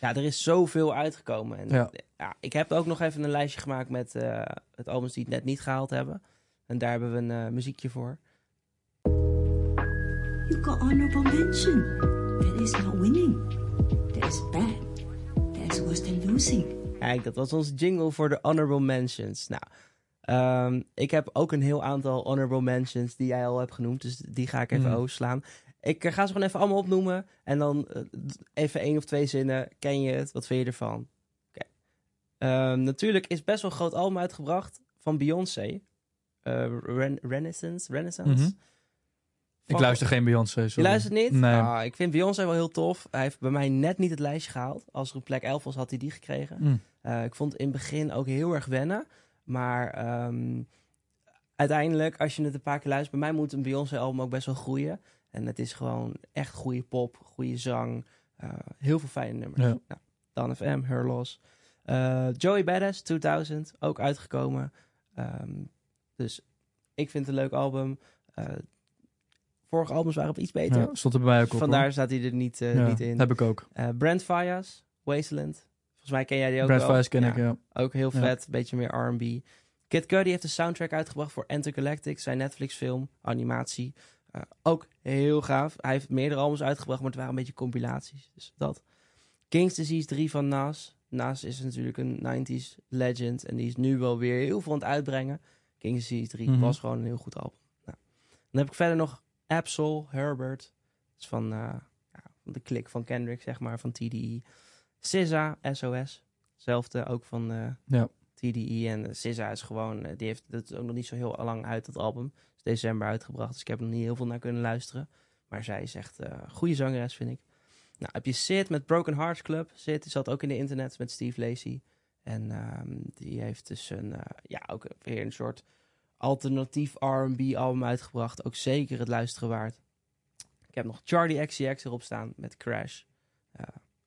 Ja, er is zoveel uitgekomen. En Ja. ja. ik heb ook nog even een lijstje gemaakt met eh, het albums die het net niet gehaald hebben. En daar hebben we een muziekje voor. You got honorable mention. Is not winning. That is bad. That is worse than losing. Kijk, dat was onze jingle voor de honorable mentions. Nou, ehm, ik heb ook een heel aantal honorable mentions die jij al hebt genoemd. Dus die ga ik even Mm. overslaan. Ik eh, ga ze gewoon even allemaal opnoemen. En dan eh, even één of twee zinnen. Ken je het? Wat vind je ervan? Oké. Ehm, natuurlijk is best wel een groot album uitgebracht van Beyoncé. Eh, Ren- Renaissance? Renaissance? Mhm. Ik Van- luister geen Beyoncé. Je sorry. luistert niet? Nee. Ah, ik vind Beyoncé wel heel tof. Hij heeft bij mij net niet het lijstje gehaald. Als er een plek 11 was, had hij die gekregen. Mm. Eh, ik vond het in het begin ook heel erg wennen. Maar ehm, uiteindelijk, als je het een paar keer luistert... bij mij moet een Beyoncé-album ook best wel groeien. En het is gewoon echt goede pop, goede zang. eh, heel veel fijne nummers. Ja. Nou, Dan FM, Her Loss. Eh, Joey Badass, 2000, ook uitgekomen. Ehm, dus ik vind het een leuk album. Vorige albums waren iets beter. Ja, stond er bij mij ook op. Vandaar hoor. staat hij er niet, eh, Ja, niet in. Heb ik ook. Eh, Brent Fayas, Wasteland. Volgens mij ken jij die ook Brad wel. Fires ken Ja, ik, ja. Ook heel vet, beetje meer R&B. Kid Cudi heeft een soundtrack uitgebracht voor Intergalactic, zijn Netflix-film, animatie. Eh, ook heel gaaf. Hij heeft meerdere albums uitgebracht, maar het waren een beetje compilaties. Dus dat. King's Disease 3 van Nas. Nas is natuurlijk een 90s legend en die is nu wel weer heel veel aan het uitbrengen. King's Disease 3 Mhm. was gewoon een heel goed album. Nou. Dan heb ik verder nog Absol, Herbert. Dat is van eh, ja, de klik van Kendrick, zeg maar, van TDE. SZA, SOS. Zelfde ook van eh, Ja. TDE. En eh, SZA is gewoon, die heeft dat is ook nog niet zo heel lang uit, dat album. Is december uitgebracht, dus ik heb er nog niet heel veel naar kunnen luisteren. Maar zij is echt een goede zangeres, vind ik. Nou, heb je Sid met Broken Hearts Club. Sid zat ook in de internet met Steve Lacey. En ehm, die heeft dus een, ja, ook weer een soort alternatief R&B album uitgebracht. Ook zeker het luisteren waard. Ik heb nog Charlie XCX erop staan met Crash.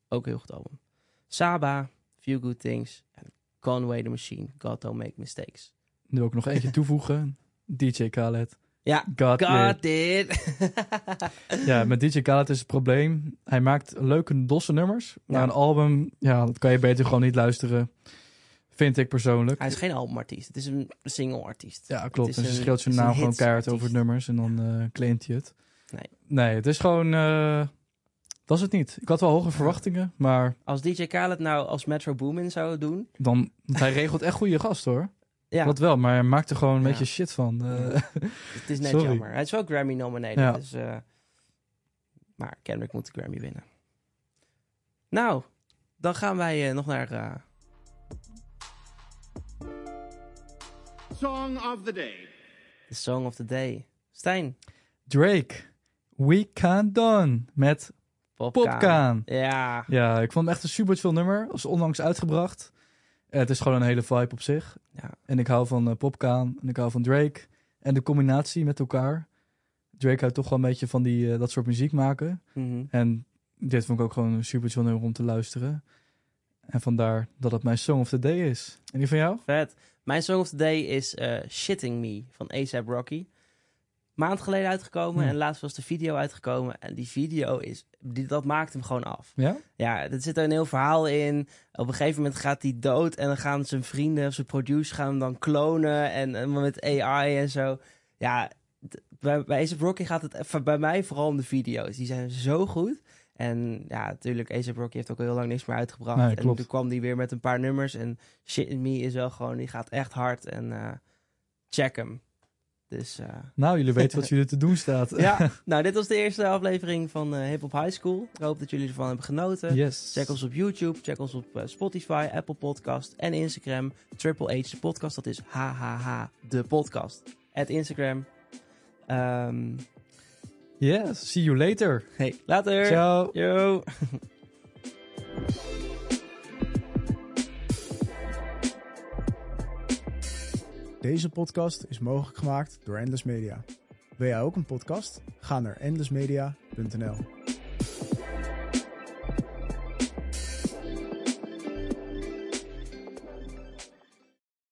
Ook een heel goed album. Saba, Few Good Things. En Conway the Machine, God Don't Make Mistakes. Nu ook nog eentje (laughs) toevoegen. DJ Khaled. Ja, got it. (laughs) Ja, met DJ Khaled is het probleem. Hij maakt leuke, dosse nummers. Maar Ja. een album, ja, dat kan je beter gewoon niet luisteren. Vind ik persoonlijk. Hij is geen albumartiest, het is een single-artiest. Ja, klopt. Het En ze een- schreeuwt zijn naam gewoon keihard over nummers. En dan eh claimt hij het. Nee. Nee, het is gewoon... eh, dat is het niet. Ik had wel hoge verwachtingen. Maar Als DJ Khaled nou als Metro Boomin zou doen... dan... want hij regelt echt goede gast hoor. Ja, Dat wel. Maar hij maakt er gewoon een Ja. beetje shit van. Eh, (laughs) het is net sorry. jammer. Hij is wel Grammy-nominated, Ja. dus... maar Kendrick moet de Grammy winnen. Nou, dan gaan wij nog naar... Song of the day. The Song of the Day. Stijn, Drake. We Can't Done. Met Popkaan. Popkaan. Ja, Ja, ik vond hem echt een super chill nummer. Is onlangs uitgebracht. Eh, het is gewoon een hele vibe op zich. Ja. En ik hou van eh, Popkaan en ik hou van Drake. En de combinatie met elkaar. Drake houdt toch wel een beetje van die, eh, dat soort muziek maken. mhm. En dit vond ik ook gewoon een super chill nummer om te luisteren. En vandaar dat het mijn Song of the Day is. En die van jou? vet. Mijn Song of the Day is eh, Shitting Me van ASAP Rocky. maand geleden uitgekomen. Hm. En laatst was de video uitgekomen. En die video is, die, dat maakt hem gewoon af. Ja? Ja, er zit er een heel verhaal in. Op een gegeven moment gaat hij dood en dan gaan zijn vrienden of zijn producers gaan hem dan klonen en, en met AI en zo. Ja, bij, bij A$AP Rocky gaat het even- bij mij vooral om de video's. Die zijn zo goed. En ja, natuurlijk, A$AP Rocky heeft ook heel lang niks meer uitgebracht. Nee, en toen kwam hij weer met een paar nummers. En Shit in Me is wel gewoon, die gaat echt hard. En eh, check hem. Dus eh, Nou, jullie weten wat (laughs) jullie te doen staat. ja, (laughs) nou dit was de eerste aflevering van eh Hip Hop High School. Ik hoop dat jullie ervan hebben genoten. Yes. Check ons op YouTube, check ons op Spotify, Apple Podcast en Instagram. Triple H de podcast, dat is HHH de podcast. At Instagram. Ehm, Yes. See you later. hey, later. Ciao. Yo. Deze podcast is mogelijk gemaakt door Endless Media. Wil jij ook een podcast? Ga naar endlessmedia.nl.